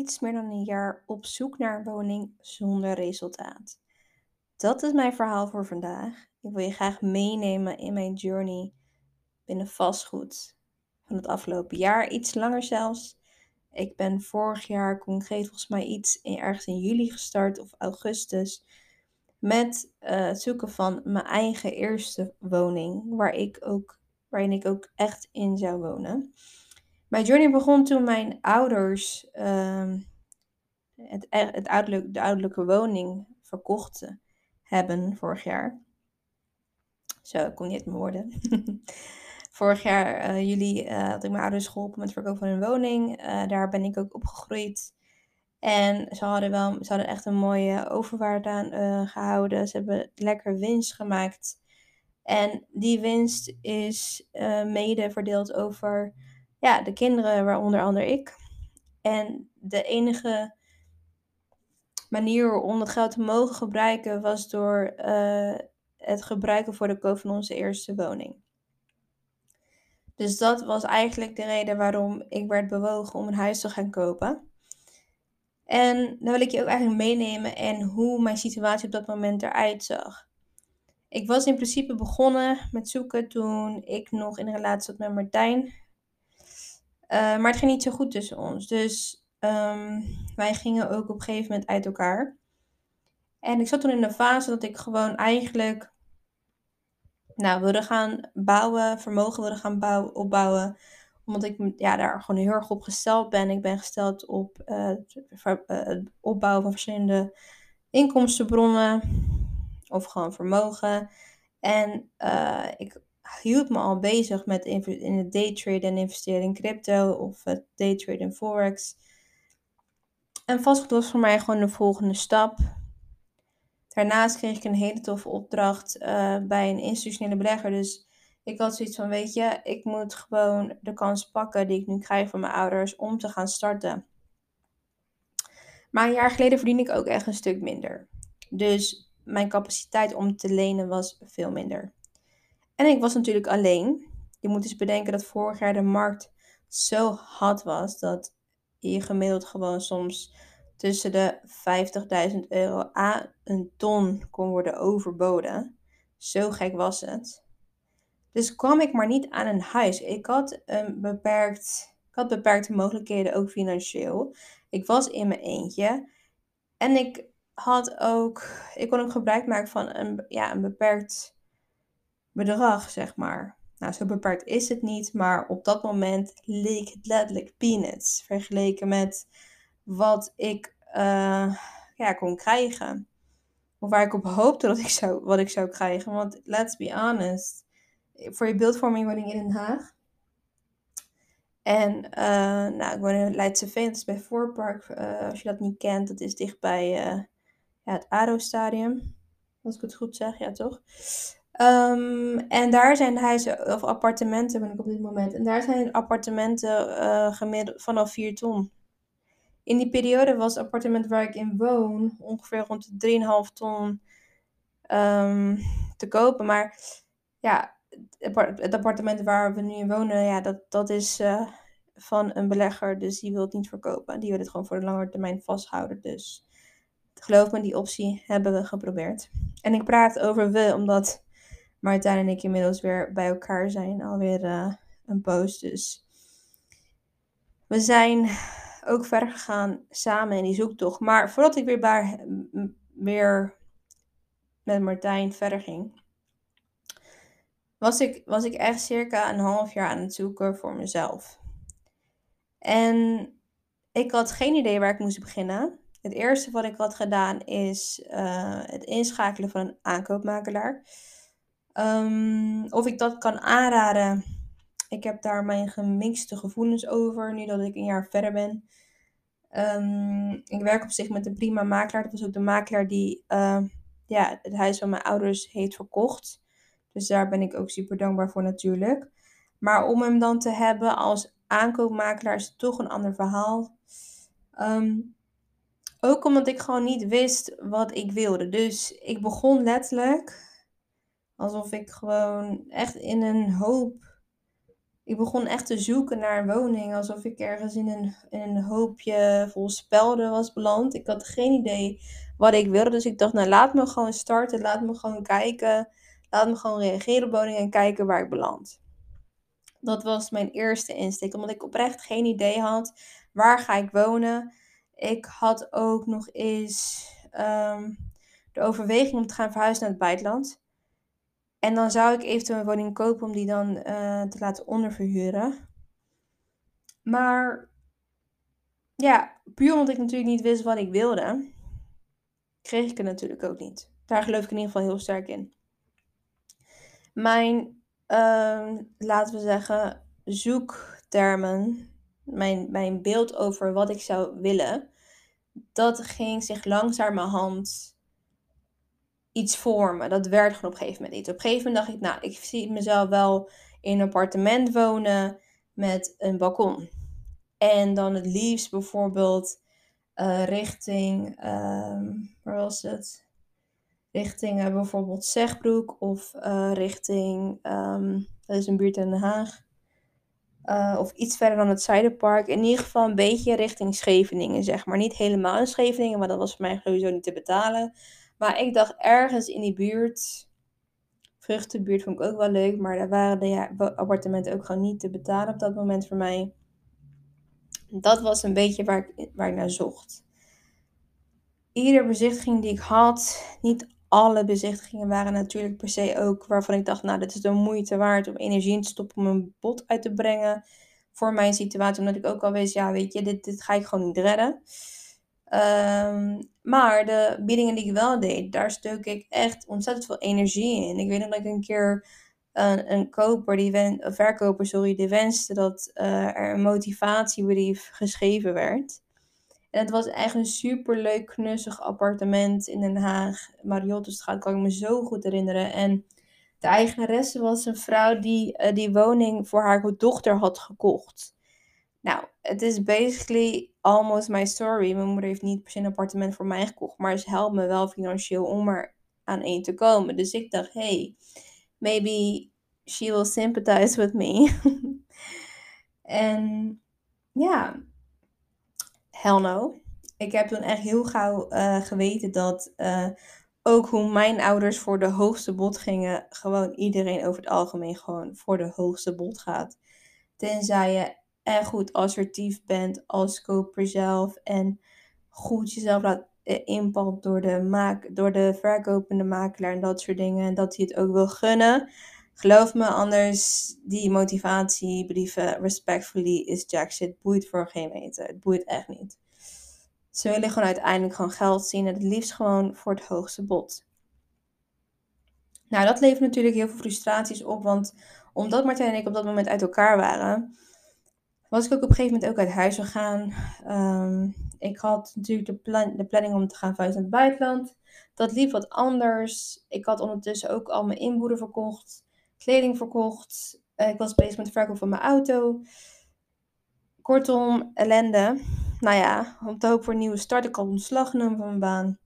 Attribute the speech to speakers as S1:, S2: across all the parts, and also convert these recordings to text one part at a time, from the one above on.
S1: iets meer dan een jaar op zoek naar een woning zonder resultaat. Dat is mijn verhaal voor vandaag. Ik wil je graag meenemen in mijn journey binnen vastgoed van het afgelopen jaar, iets langer zelfs. Ik ben vorig jaar concreet volgens mij iets in, ergens in juli gestart of augustus met uh, het zoeken van mijn eigen eerste woning, waar ik ook, waarin ik ook echt in zou wonen. Mijn journey begon toen mijn ouders uh, het, e-, het de ouderlijke woning verkochten hebben vorig jaar. Zo, ik kom niet uit mijn woorden. vorig jaar, uh, juli, uh, had ik mijn ouders geholpen met het verkopen van hun woning. Uh, daar ben ik ook opgegroeid. En ze hadden, wel, ze hadden echt een mooie overwaarde aan gehouden. Ze hebben lekker winst gemaakt. En die winst is mede verdeeld over ja, de kinderen, waaronder andere ik. En de enige manier om dat geld te mogen gebruiken was door uh, het gebruiken voor de koop van onze eerste woning. Dus dat was eigenlijk de reden waarom ik werd bewogen om een huis te gaan kopen. En dan wil ik je ook eigenlijk meenemen en hoe mijn situatie op dat moment eruit zag. Ik was in principe begonnen met zoeken toen ik nog in relatie zat met Martijn. Uh, maar het ging niet zo goed tussen ons. Dus um, wij gingen ook op een gegeven moment uit elkaar. En ik zat toen in een fase dat ik gewoon eigenlijk nou, wilde gaan bouwen, vermogen wilde gaan bouwen, opbouwen. Omdat ik ja, daar gewoon heel erg op gesteld ben. Ik ben gesteld op uh, het opbouwen van verschillende inkomstenbronnen. Of gewoon vermogen. En ik hield me al bezig met in het daytraden en investeren in crypto of het daytraden in forex. En vastgoed was voor mij gewoon de volgende stap. Daarnaast kreeg ik een hele toffe opdracht uh, bij een institutionele belegger. Dus ik had zoiets van, weet je, ik moet gewoon de kans pakken die ik nu krijg van mijn ouders om te gaan starten. Maar een jaar geleden verdiende ik ook echt een stuk minder. Dus mijn capaciteit om te lenen was veel minder. En ik was natuurlijk alleen. Je moet eens bedenken dat vorig jaar de markt zo hard was dat je gemiddeld gewoon soms tussen de 50.000 euro aan een ton kon worden overboden. Zo gek was het. Dus kwam ik maar niet aan een huis. Ik had, een beperkt, ik had beperkte mogelijkheden, ook financieel. Ik was in mijn eentje. En ik had ook, ik kon ook gebruik maken van een, ja, een beperkt bedrag, zeg maar. Nou, zo beperkt is het niet, maar op dat moment leek het letterlijk peanuts vergeleken met wat ik uh, ja, kon krijgen. Of waar ik op hoopte dat ik zou, wat ik zou krijgen. Want let's be honest, voor je beeldvorming woon ik in Den Haag. En uh, nou, ik woon in Leidse Veen, dat is bij Voorpark. Uh, als je dat niet kent, dat is dichtbij ja, het ADO-stadium. Als ik het goed zeg, ja toch? Um, en daar zijn huizen of appartementen, ben ik op dit moment. En daar zijn appartementen uh, gemiddeld vanaf 4 ton. In die periode was het appartement waar ik in woon ongeveer rond de 3,5 ton um, te kopen. Maar ja, het appartement waar we nu in wonen, ja, dat, dat is uh, van een belegger. Dus die wil het niet verkopen. Die wil het gewoon voor de lange termijn vasthouden. Dus geloof me, die optie hebben we geprobeerd. En ik praat over we, omdat Martijn en ik inmiddels weer bij elkaar zijn. Alweer uh, een post. Dus we zijn ook verder gegaan samen in die zoektocht. Maar voordat ik weer, bij, weer met Martijn verder ging, was ik, was ik echt circa een half jaar aan het zoeken voor mezelf. En ik had geen idee waar ik moest beginnen. Het eerste wat ik had gedaan is uh, het inschakelen van een aankoopmakelaar. Um, of ik dat kan aanraden. Ik heb daar mijn gemixte gevoelens over, nu dat ik een jaar verder ben. Um, ik werk op zich met een prima makelaar. Dat was ook de makelaar die uh, ja, het huis van mijn ouders heeft verkocht. Dus daar ben ik ook super dankbaar voor natuurlijk. Maar om hem dan te hebben als aankoopmakelaar is toch een ander verhaal. Um, ook omdat ik gewoon niet wist wat ik wilde. Dus ik begon letterlijk alsof ik gewoon echt in een hoop. ik begon echt te zoeken naar een woning. Alsof ik ergens in een, in een hoopje vol spelden was beland. Ik had geen idee wat ik wilde. Dus ik dacht, nou laat me gewoon starten. Laat me gewoon kijken. Laat me gewoon reageren op woningen en kijken waar ik beland. Dat was mijn eerste insteek. Omdat ik oprecht geen idee had. Waar ga ik wonen? Ik had ook nog eens um, de overweging om te gaan verhuizen naar het buitenland. En dan zou ik eventueel een woning kopen om die dan uh, te laten onderverhuren. Maar ja, puur omdat ik natuurlijk niet wist wat ik wilde, kreeg ik het natuurlijk ook niet. Daar geloof ik in ieder geval heel sterk in. Mijn, uh, laten we zeggen, zoektermen, mijn, mijn beeld over wat ik zou willen, dat ging zich langzamerhand iets vormen. Dat werd gewoon op een gegeven moment iets. Op een gegeven moment dacht ik, nou, ik zie mezelf wel in een appartement wonen met een balkon. En dan het liefst bijvoorbeeld uh, richting, uh, waar was het? Richting uh, bijvoorbeeld Zegbroek of uh, richting, um, dat is een buurt in Den Haag. of iets verder dan het Zuiderpark. In ieder geval een beetje richting Scheveningen, zeg maar. Niet helemaal in Scheveningen, maar dat was voor mij sowieso niet te betalen. Maar ik dacht ergens in die buurt. Vruchtenbuurt vond ik ook wel leuk. Maar daar waren de appartementen ook gewoon niet te betalen op dat moment voor mij. Dat was een beetje waar ik, waar ik naar zocht. Iedere bezichtiging die ik had, niet alle bezichtigingen waren natuurlijk per se ook waarvan ik dacht, nou, dit is de moeite waard om energie in te stoppen om een bod uit te brengen voor mijn situatie. Omdat ik ook al wist, ja, weet je, dit, dit ga ik gewoon niet redden. Um, maar de biedingen die ik wel deed, daar steuk ik echt ontzettend veel energie in. Ik weet nog dat ik een keer een, een verkoper, sorry, die wenste dat uh, er een motivatiebrief geschreven werd. En het was echt een superleuk, knussig appartement in Den Haag. Mariottestraat, kan ik me zo goed herinneren. En de eigenaresse was een vrouw die uh, die woning voor haar dochter had gekocht. Nou, het is basically almost my story. Mijn moeder heeft niet per se een appartement voor mij gekocht, maar ze helpt me wel financieel om er aan één te komen. Dus ik dacht, hey, maybe she will sympathize with me. en ja, hell no. Ik heb toen echt heel gauw uh, geweten dat uh, ook hoe mijn ouders voor de hoogste bod gingen, gewoon iedereen over het algemeen gewoon voor de hoogste bod gaat. Tenzij je en goed assertief bent als koper zelf en goed jezelf laat eh, inpalmen door de, maak, door de verkopende makelaar en dat soort dingen. En dat hij het ook wil gunnen. Geloof me, anders die motivatiebrieven, respectfully, is jack shit. Boeit voor geen meter. Het boeit echt niet. Ze willen gewoon uiteindelijk gewoon geld zien en het liefst gewoon voor het hoogste bod. Nou, dat levert natuurlijk heel veel frustraties op, want omdat Martijn en ik op dat moment uit elkaar waren, was ik ook op een gegeven moment ook uit huis gegaan. Um, ik had natuurlijk de, plan de planning om te gaan verhuizen naar het buitenland. Dat liep wat anders. Ik had ondertussen ook al mijn inboeden verkocht, kleding verkocht. Uh, ik was bezig met de verkoop van mijn auto. Kortom, ellende. Nou ja, om te hopen voor een nieuwe start. Ik had ontslag genomen van mijn baan.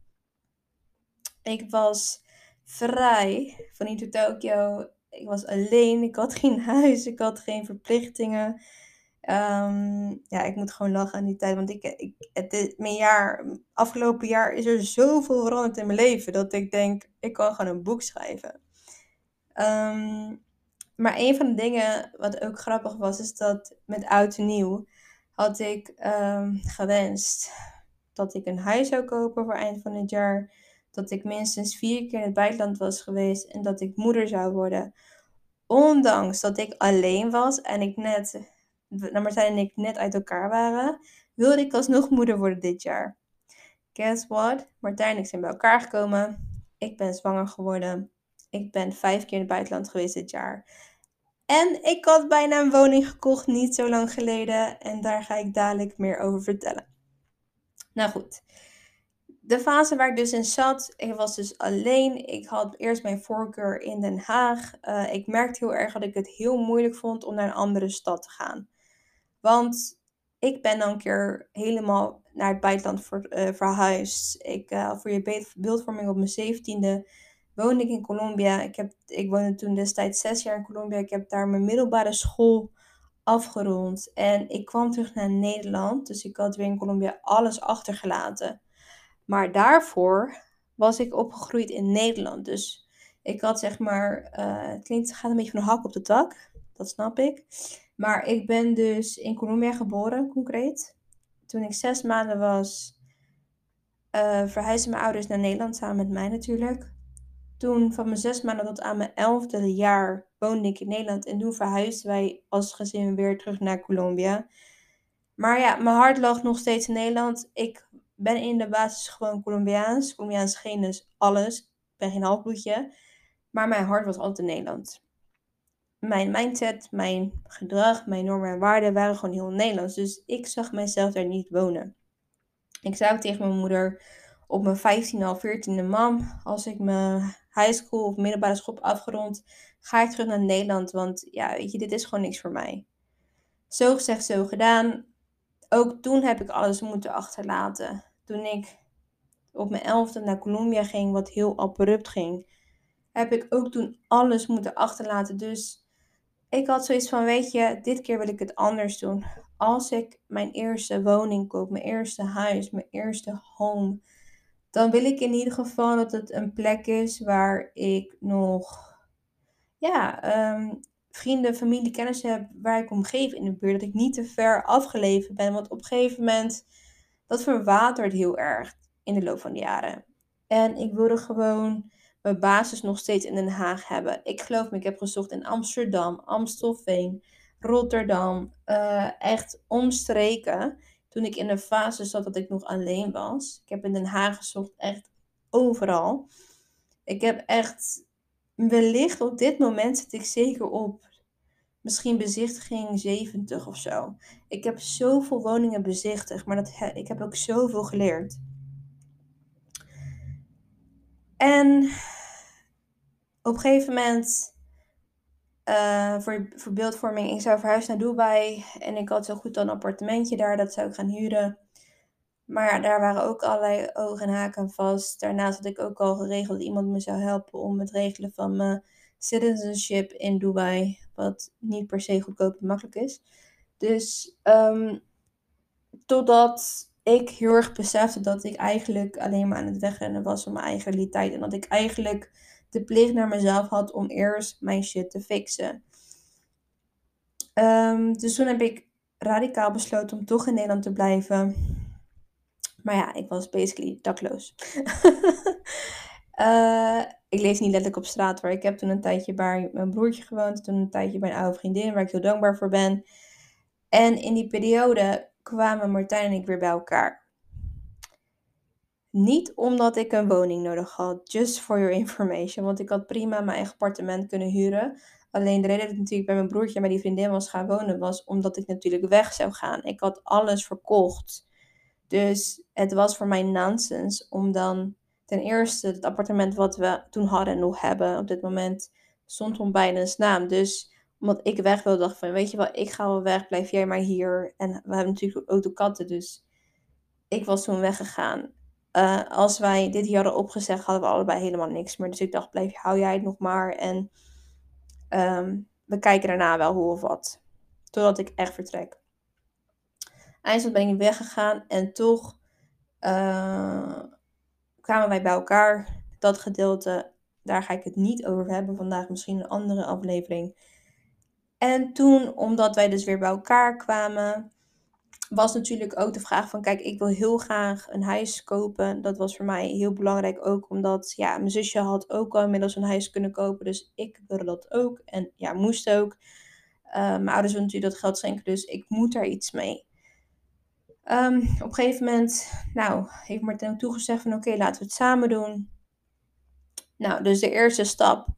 S1: Ik was vrij van tot Tokio. Ik was alleen. Ik had geen huis. Ik had geen verplichtingen. Um, ja, ik moet gewoon lachen aan die tijd. Want ik, ik, het, mijn jaar, afgelopen jaar is er zoveel veranderd in mijn leven. Dat ik denk, ik kan gewoon een boek schrijven. Um, maar een van de dingen wat ook grappig was, is dat met oud en nieuw had ik um, gewenst dat ik een huis zou kopen voor eind van het jaar. Dat ik minstens vier keer in het buitenland was geweest en dat ik moeder zou worden. Ondanks dat ik alleen was en ik net nou, Martijn en ik net uit elkaar waren, wilde ik alsnog moeder worden dit jaar. Guess what? Martijn en ik zijn bij elkaar gekomen. Ik ben zwanger geworden. Ik ben vijf keer in het buitenland geweest dit jaar. En ik had bijna een woning gekocht niet zo lang geleden. En daar ga ik dadelijk meer over vertellen. Nou goed. De fase waar ik dus in zat, ik was dus alleen. Ik had eerst mijn voorkeur in Den Haag. Uh, ik merkte heel erg dat ik het heel moeilijk vond om naar een andere stad te gaan. Want ik ben dan een keer helemaal naar het buitenland uh, verhuisd. Ik, uh, voor je beeldvorming op mijn zeventiende woonde ik in Colombia. Ik, heb, ik woonde toen destijds zes jaar in Colombia. Ik heb daar mijn middelbare school afgerond en ik kwam terug naar Nederland. Dus ik had weer in Colombia alles achtergelaten. Maar daarvoor was ik opgegroeid in Nederland. Dus ik had zeg maar, uh, het klinkt, gaat een beetje van een hak op de tak, dat snap ik. Maar ik ben dus in Colombia geboren, concreet. Toen ik zes maanden was, uh, verhuisden mijn ouders naar Nederland samen met mij natuurlijk. Toen van mijn zes maanden tot aan mijn elfde jaar woonde ik in Nederland. En toen verhuisden wij als gezin weer terug naar Colombia. Maar ja, mijn hart lag nog steeds in Nederland. Ik ben in de basis gewoon Colombiaans. Colombiaans genus, alles. Ik ben geen halfbloedje. Maar mijn hart was altijd in Nederland. Mijn mindset, mijn gedrag, mijn normen en waarden waren gewoon heel Nederlands. Dus ik zag mezelf daar niet wonen. Ik zei ook tegen mijn moeder op mijn 15 al 14e mam, als ik mijn high school of middelbare school afgerond, ga ik terug naar Nederland. Want ja, weet je, dit is gewoon niks voor mij. Zo gezegd, zo gedaan. Ook toen heb ik alles moeten achterlaten. Toen ik op mijn elfde naar Colombia ging, wat heel abrupt ging, heb ik ook toen alles moeten achterlaten. Dus ik had zoiets van, weet je, dit keer wil ik het anders doen. Als ik mijn eerste woning koop, mijn eerste huis, mijn eerste home, dan wil ik in ieder geval dat het een plek is waar ik nog ja, ehm, vrienden, familie, kennis heb waar ik omgeef in de buurt. Dat ik niet te ver afgeleverd ben. Want op een gegeven moment, dat verwatert heel erg in de loop van de jaren. En ik wilde gewoon mijn basis nog steeds in Den Haag hebben. Ik geloof me, ik heb gezocht in Amsterdam, Amstelveen, Rotterdam. Uh, echt omstreken toen ik in een fase zat dat ik nog alleen was. Ik heb in Den Haag gezocht, echt overal. Ik heb echt, wellicht op dit moment zit ik zeker op misschien bezichtiging 70 of zo. Ik heb zoveel woningen bezichtigd, maar dat, ik heb ook zoveel geleerd. En op een gegeven moment uh, voor, voor beeldvorming, ik zou verhuizen naar Dubai. En ik had zo goed een appartementje daar, dat zou ik gaan huren. Maar daar waren ook allerlei ogen en haken vast. Daarnaast had ik ook al geregeld dat iemand me zou helpen om het regelen van mijn citizenship in Dubai. Wat niet per se goedkoop en makkelijk is. Dus um, totdat ik heel erg besefte dat ik eigenlijk alleen maar aan het wegrennen was van mijn eigen realiteit. En dat ik eigenlijk de plicht naar mezelf had om eerst mijn shit te fixen. Um, dus toen heb ik radicaal besloten om toch in Nederland te blijven. Maar ja, ik was basically dakloos. uh, ik leef niet letterlijk op straat hoor. Ik heb toen een tijdje bij mijn broertje gewoond. Toen een tijdje bij een oude vriendin waar ik heel dankbaar voor ben. En in die periode kwamen Martijn en ik weer bij elkaar. Niet omdat ik een woning nodig had, just for your information. Want ik had prima mijn eigen appartement kunnen huren. Alleen de reden dat ik natuurlijk bij mijn broertje en bij die vriendin was gaan wonen, was omdat ik natuurlijk weg zou gaan. Ik had alles verkocht. Dus het was voor mij nonsens om dan ten eerste het appartement wat we toen hadden nog hebben op dit moment stond om bijna naam. Dus omdat ik weg wilde, dacht van weet je wel, ik ga wel weg, blijf jij maar hier. En we hebben natuurlijk ook de katten, dus ik was toen weggegaan. Uh, als wij dit hier hadden opgezegd, hadden we allebei helemaal niks meer. Dus ik dacht, blijf, hou jij het nog maar. En um, we kijken daarna wel hoe of wat. Totdat ik echt vertrek. Eindelijk ben ik weggegaan en toch uh, kwamen wij bij elkaar. Dat gedeelte, daar ga ik het niet over hebben vandaag. Misschien een andere aflevering. En toen, omdat wij dus weer bij elkaar kwamen, was natuurlijk ook de vraag van, kijk, ik wil heel graag een huis kopen. Dat was voor mij heel belangrijk ook, omdat ja, mijn zusje had ook al inmiddels een huis kunnen kopen. Dus ik wilde dat ook en ja, moest ook. Uh, mijn ouders willen natuurlijk dat geld schenken, dus ik moet daar iets mee. Um, op een gegeven moment, nou, heeft Martin toegezegd van oké, laten we het samen doen. Nou, dus de eerste stap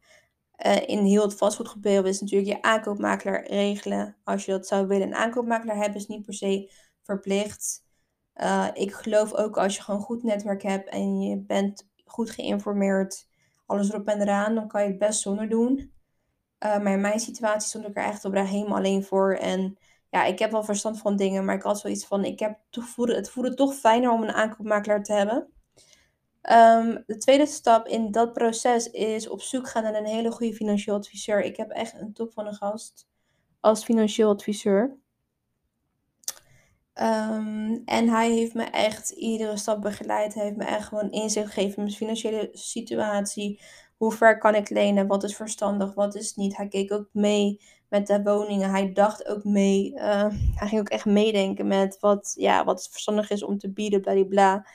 S1: uh, in heel het vastgoedgebeuren is natuurlijk je aankoopmakelaar regelen. Als je dat zou willen, een aankoopmakelaar hebben is niet per se verplicht. Uh, ik geloof ook als je gewoon goed netwerk hebt en je bent goed geïnformeerd, alles erop en eraan, dan kan je het best zonder doen. Uh, maar in mijn situatie stond ik er echt oprecht helemaal alleen voor. En ja, ik heb wel verstand van dingen, maar ik had zoiets van, ik heb het voelde, het voelde toch fijner om een aankoopmakelaar te hebben. Um, de tweede stap in dat proces is op zoek gaan naar een hele goede financieel adviseur. Ik heb echt een top van een gast. als financieel adviseur. Ehm, en hij heeft me echt iedere stap begeleid. Hij heeft me echt gewoon inzicht gegeven in mijn financiële situatie. Hoe ver kan ik lenen? Wat is verstandig? Wat is niet? Hij keek ook mee met de woningen. Hij dacht ook mee. Uh, hij ging ook echt meedenken met wat, ja, wat verstandig is om te bieden, bladibla.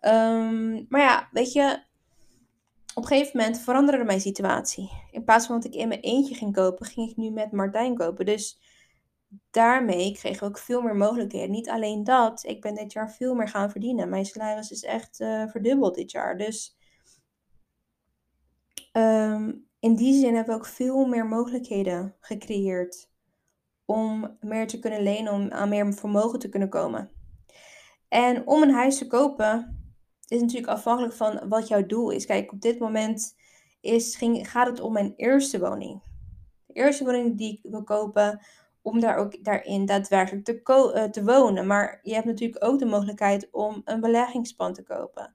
S1: Um, maar ja, weet je, op een gegeven moment veranderde mijn situatie. In plaats van dat ik in mijn eentje ging kopen, ging ik nu met Martijn kopen. Dus daarmee kreeg ik ook veel meer mogelijkheden. Niet alleen dat, ik ben dit jaar veel meer gaan verdienen. Mijn salaris is echt uh, verdubbeld dit jaar. Dus um, in die zin hebben we ook veel meer mogelijkheden gecreëerd om meer te kunnen lenen, om aan meer vermogen te kunnen komen. En om een huis te kopen is natuurlijk afhankelijk van wat jouw doel is. Kijk, op dit moment is, ging, gaat het om mijn eerste woning. De eerste woning die ik wil kopen, om daar ook daarin daadwerkelijk te, uh, te wonen. Maar je hebt natuurlijk ook de mogelijkheid om een beleggingspand te kopen.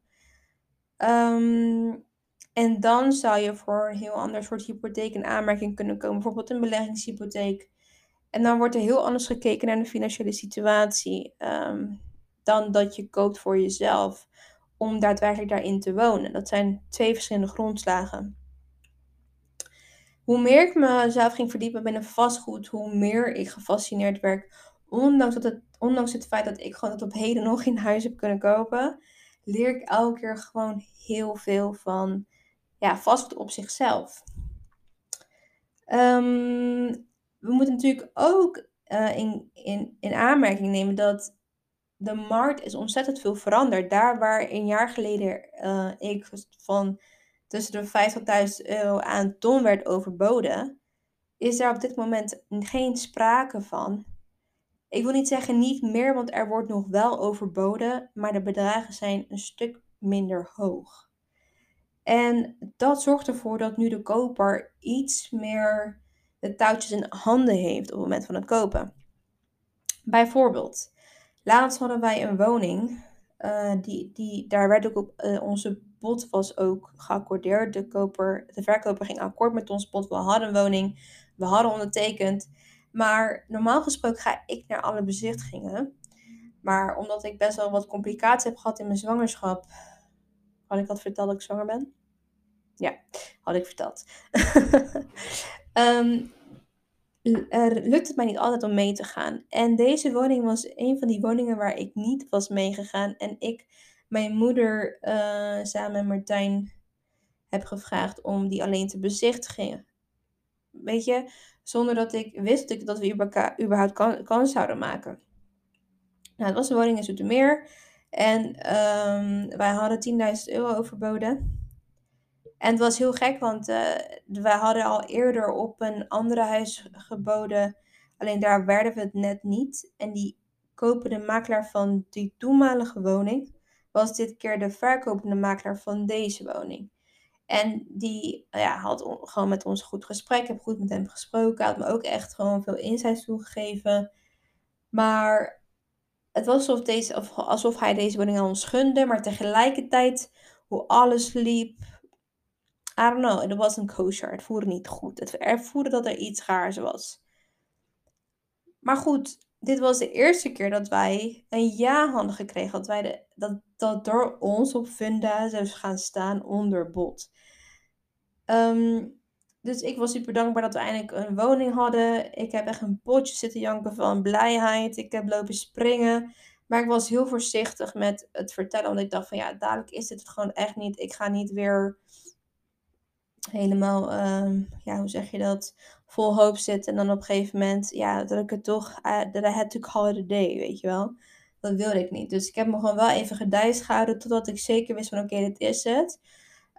S1: Um, en dan zou je voor een heel ander soort hypotheek in aanmerking kunnen komen, bijvoorbeeld een beleggingshypotheek. En dan wordt er heel anders gekeken naar de financiële situatie um, dan dat je koopt voor jezelf om daadwerkelijk daarin te wonen. Dat zijn twee verschillende grondslagen. Hoe meer ik mezelf ging verdiepen binnen vastgoed, hoe meer ik gefascineerd werd. Ondanks, het, ondanks het feit dat ik gewoon tot op heden nog geen huis heb kunnen kopen, leer ik elke keer gewoon heel veel van ja, vastgoed op zichzelf. Um, we moeten natuurlijk ook uh, in, in, in aanmerking nemen dat de markt is ontzettend veel veranderd. Daar waar een jaar geleden uh, ik van tussen de 50.000 euro aan ton werd overboden, is er op dit moment geen sprake van. Ik wil niet zeggen niet meer, want er wordt nog wel overboden, maar de bedragen zijn een stuk minder hoog. En dat zorgt ervoor dat nu de koper iets meer de touwtjes in handen heeft op het moment van het kopen. Bijvoorbeeld, laatst hadden wij een woning. Uh, die, die, daar werd ook uh, onze bod was ook geaccordeerd. De, koper, de verkoper ging akkoord met ons bod. We hadden een woning, we hadden ondertekend. Maar normaal gesproken ga ik naar alle bezichtigingen. Maar omdat ik best wel wat complicaties heb gehad in mijn zwangerschap, had ik dat verteld dat ik zwanger ben? Ja, had ik verteld. um, er lukt het mij niet altijd om mee te gaan. En deze woning was een van die woningen waar ik niet was meegegaan. En ik mijn moeder uh, samen met Martijn heb gevraagd om die alleen te bezichtigen. Weet je, zonder dat ik wist dat we überhaupt kans kan zouden maken. Nou, het was een woning in Zoetermeer. En um, wij hadden 10.000 euro overboden. En het was heel gek, want uh, wij hadden al eerder op een andere huis geboden. Alleen daar werden we het net niet. En die kopende makelaar van die toenmalige woning was dit keer de verkopende makelaar van deze woning. En die ja, had gewoon met ons goed gesprek. Ik heb goed met hem gesproken. Had me ook echt gewoon veel insights toegegeven. Maar het was alsof, deze, alsof hij deze woning aan ons gunde. Maar tegelijkertijd, hoe alles liep, I don't know, was een kosher. Het voelde niet goed. Het, er voelde dat er iets gaars was. Maar goed, dit was de eerste keer dat wij een ja hadden gekregen. Dat, wij de, dat, dat door ons op Funda zou gaan staan onder bod. Ehm, dus ik was super dankbaar dat we eindelijk een woning hadden. Ik heb echt een potje zitten janken van blijheid. Ik heb lopen springen. Maar ik was heel voorzichtig met het vertellen. Want ik dacht van ja, dadelijk is dit het gewoon echt niet. Ik ga niet weer helemaal, uh, ja, hoe zeg je dat, vol hoop zit. En dan op een gegeven moment, ja, dat ik het toch, uh, dat I had to call it a day, weet je wel. Dat wilde ik niet. Dus ik heb me gewoon wel even gedijst gehouden totdat ik zeker wist van oké, dit is het.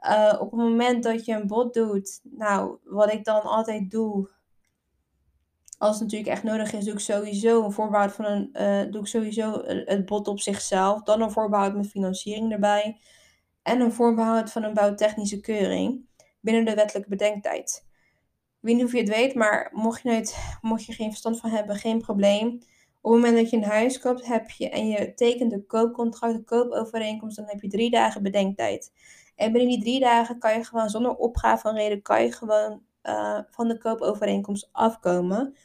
S1: Uh, op het moment dat je een bot doet, nou, wat ik dan altijd doe, als het natuurlijk echt nodig is, doe ik sowieso een voorbehoud van een, uh, doe ik sowieso het bot op zichzelf. Dan een voorbehoud met financiering erbij. En een voorbehoud van een bouwtechnische keuring binnen de wettelijke bedenktijd. Ik weet niet of je het weet, maar mocht je, nooit, mocht je geen verstand van hebben, geen probleem. Op het moment dat je een huis koopt heb je, en je tekent de koopcontract, de koopovereenkomst, dan heb je drie dagen bedenktijd. En binnen die drie dagen kan je gewoon zonder opgave van reden, kan je gewoon uh, van de koopovereenkomst afkomen.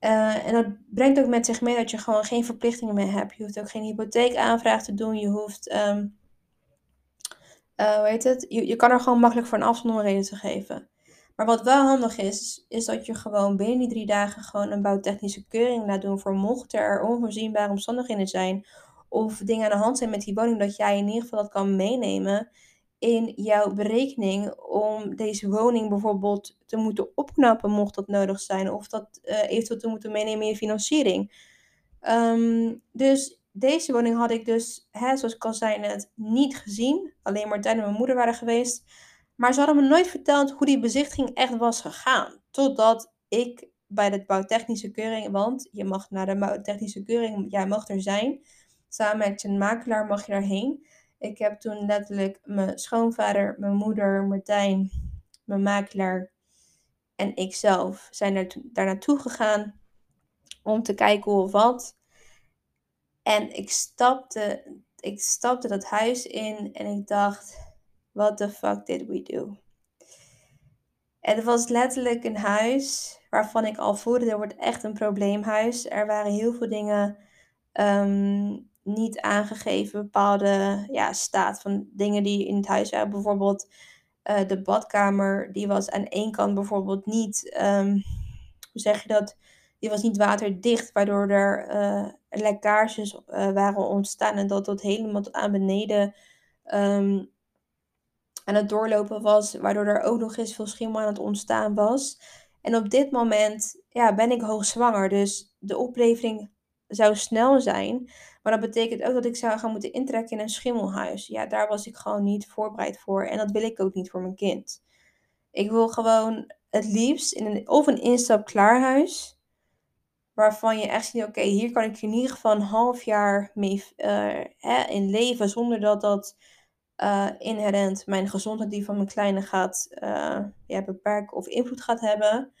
S1: Uh, en dat brengt ook met zich mee dat je gewoon geen verplichtingen meer hebt. Je hoeft ook geen hypotheekaanvraag te doen. Je hoeft, um, uh, het? Je, kan er gewoon makkelijk voor een afzonderreden te geven. Maar wat wel handig is, is dat je gewoon binnen die drie dagen gewoon een bouwtechnische keuring laat doen voor mochten er onvoorzienbare omstandigheden zijn of dingen aan de hand zijn met die woning, dat jij in ieder geval dat kan meenemen in jouw berekening om deze woning bijvoorbeeld te moeten opknappen, mocht dat nodig zijn, of dat uh, eventueel te moeten meenemen in je financiering. Um, dus deze woning had ik dus, hè, zoals ik al zei net, niet gezien. Alleen Martijn en mijn moeder waren geweest. Maar ze hadden me nooit verteld hoe die bezichtiging echt was gegaan. Totdat ik bij de bouwtechnische keuring, want je mag naar de bouwtechnische keuring, jij mag er zijn. Samen met je makelaar mag je daarheen. Ik heb toen letterlijk mijn schoonvader, mijn moeder, Martijn, mijn makelaar en ikzelf zijn er daar naartoe gegaan om te kijken hoe of wat. En ik stapte, ik stapte dat huis in en ik dacht, what the fuck did we do? Het was letterlijk een huis waarvan ik al voelde, er wordt echt een probleemhuis. Er waren heel veel dingen um, niet aangegeven, bepaalde ja, staat van dingen die in het huis waren. Bijvoorbeeld uh, de badkamer, die was aan één kant bijvoorbeeld niet, um, hoe zeg je dat? Die was niet waterdicht, waardoor er uh, lekkages uh, waren ontstaan en dat dat helemaal aan beneden um, aan het doorlopen was, waardoor er ook nog eens veel schimmel aan het ontstaan was. En op dit moment ja, ben ik hoogzwanger, dus de oplevering zou snel zijn. Maar dat betekent ook dat ik zou gaan moeten intrekken in een schimmelhuis. Ja, daar was ik gewoon niet voorbereid voor. En dat wil ik ook niet voor mijn kind. Ik wil gewoon het liefst in een, of een instap-klaar huis. Waarvan je echt ziet, oké, hier kan ik in ieder geval een half jaar mee hè, in leven. Zonder dat dat uh, inherent mijn gezondheid, die van mijn kleine gaat ja, beperken of invloed gaat hebben.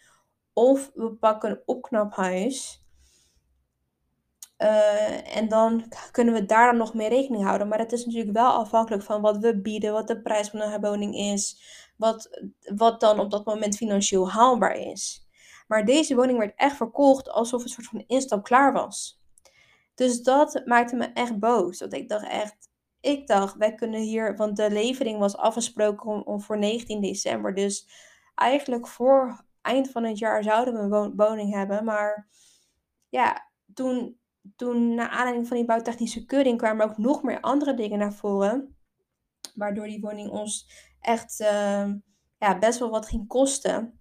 S1: Of we pakken een opknaphuis uh, en dan kunnen we daar dan nog mee rekening houden. Maar het is natuurlijk wel afhankelijk van wat we bieden, wat de prijs van een woning is, wat, wat dan op dat moment financieel haalbaar is. Maar deze woning werd echt verkocht alsof het een soort van instap klaar was. Dus dat maakte me echt boos. Want ik dacht echt, ik dacht, wij kunnen hier, want de levering was afgesproken om, voor 19 december. Dus eigenlijk voor eind van het jaar zouden we een woning hebben. Maar ja, toen toen, naar aanleiding van die bouwtechnische keuring, kwamen ook nog meer andere dingen naar voren. Waardoor die woning ons echt uh, ja, best wel wat ging kosten.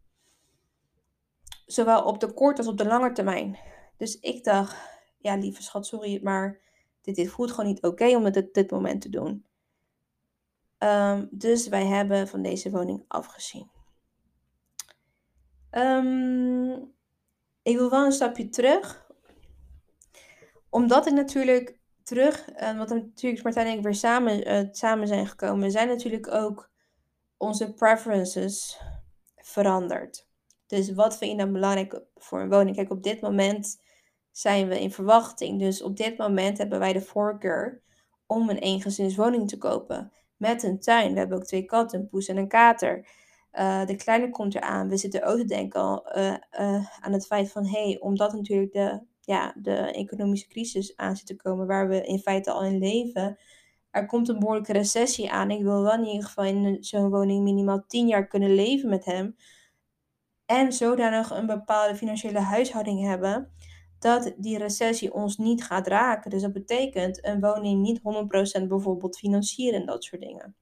S1: Zowel op de korte als op de lange termijn. Dus ik dacht, ja lieve schat, sorry, maar dit, dit voelt gewoon niet oké om het op dit moment te doen. Um, dus wij hebben van deze woning afgezien. Um, ik wil wel een stapje terug omdat ik natuurlijk terug, uh, want natuurlijk Martijn en ik weer samen, uh, samen zijn gekomen, zijn natuurlijk ook onze preferences veranderd. Dus wat vind je dan belangrijk voor een woning? Kijk, op dit moment zijn we in verwachting. Dus op dit moment hebben wij de voorkeur om een eengezinswoning te kopen. Met een tuin. We hebben ook twee katten, een poes en een kater. Uh, de kleine komt eraan. We zitten ook te denken al, aan het feit van, hé, hey, omdat natuurlijk de ja, de economische crisis aan zit te komen, waar we in feite al in leven. Er komt een behoorlijke recessie aan. Ik wil wel in ieder geval in zo'n woning minimaal 10 jaar kunnen leven met hem. En zodanig een bepaalde financiële huishouding hebben dat die recessie ons niet gaat raken. Dus dat betekent een woning niet 100% bijvoorbeeld financieren en dat soort dingen.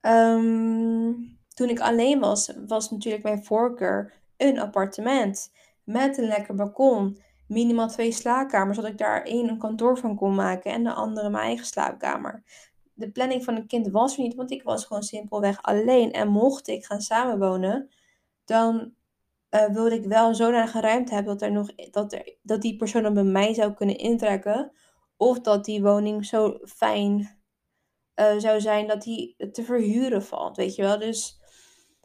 S1: Um, toen ik alleen was, was natuurlijk mijn voorkeur een appartement met een lekker balkon. Minimaal twee slaapkamers, zodat ik daar één een kantoor van kon maken en de andere mijn eigen slaapkamer. De planning van een kind was er niet, want ik was gewoon simpelweg alleen. En mocht ik gaan samenwonen, dan uh, wilde ik wel zodanig ruimte hebben dat, er nog, dat, er, dat die persoon dan bij mij zou kunnen intrekken. Of dat die woning zo fijn uh, zou zijn dat die te verhuren valt, weet je wel. Dus